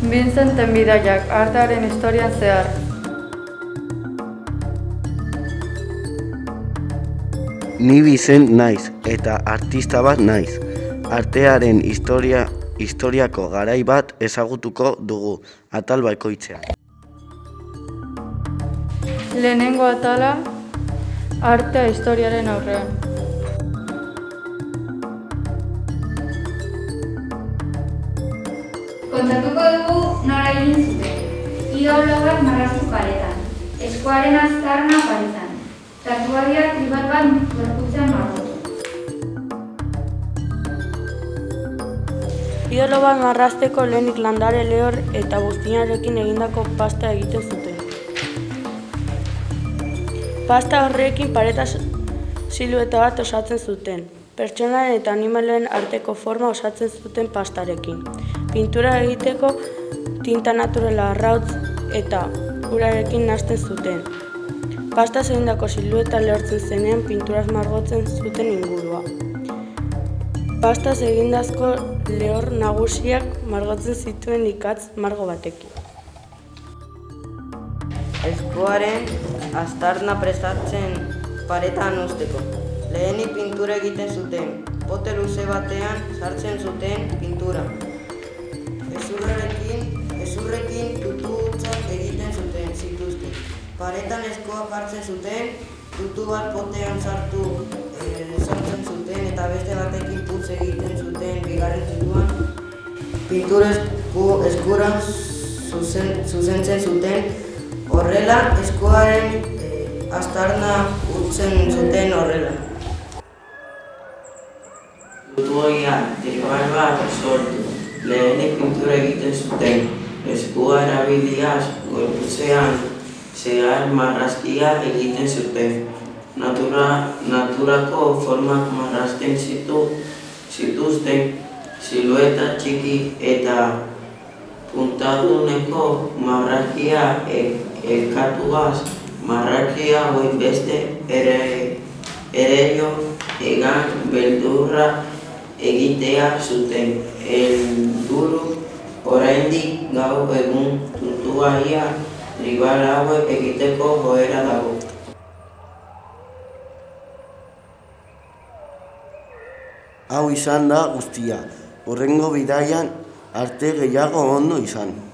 Vincenten bidaiak, artearen historian zehar. Ni bizen naiz eta artista bat naiz. Artearen historia historiako garai bat ezagutuko dugu atal bakoitzean. Lehenengo atala, artea historiaren aurrean. Kontatuko dugu nola egin zuten. Idolo bat marraztu paretan. Eskuaren azkarna paretan. Tatuaria tribat bat gorputzean margotu. Idolo bat marrazteko lehenik landare lehor eta buztinarekin egindako pasta egiten zuten. Pasta horrekin pareta silueta bat osatzen zuten. Pertsonaren eta animalen arteko forma osatzen zuten pastarekin. Pintura egiteko tinta naturala arrautz eta urarekin nasten zuten. Pasta egindako silueta lehortzen zenean pinturaz margotzen zuten ingurua. Pastaz egindazko lehor nagusiak margotzen zituen ikatz margo batekin. Eskuaren astarna prestatzen paretan usteko. Lehenik pintura egiten zuten, pote luze batean sartzen zuten pintura. Ezurrekin, ezurrekin tutu hutsak egiten zuten zituzten. Paretan eskoa jartzen zuten, tutu bat potean sartu e, sartzen zuten eta beste batekin putz egiten zuten bigarren tutuan. Pintura esku, eskura zuzen, zuzentzen zuten, horrela eskoaren e, astarna utzen zuten horrela. Tutuoia tribal bat sortu, lehenik pintura egiten zuten, eskua erabiliaz gorputzean zehar marrazkia egiten zuten. Natura, naturako formak marrazten zitu, zituzten, silueta txiki eta puntaduneko marrazkia ekatuaz, marrazkia hoi beste ere, ereio egan beldurra egitea zuten. Elduru oraindik gau egun tutuaia tribal hauek egiteko joera dago. Hau izan da guztia. Horrengo bidaian arte gehiago ondo izan.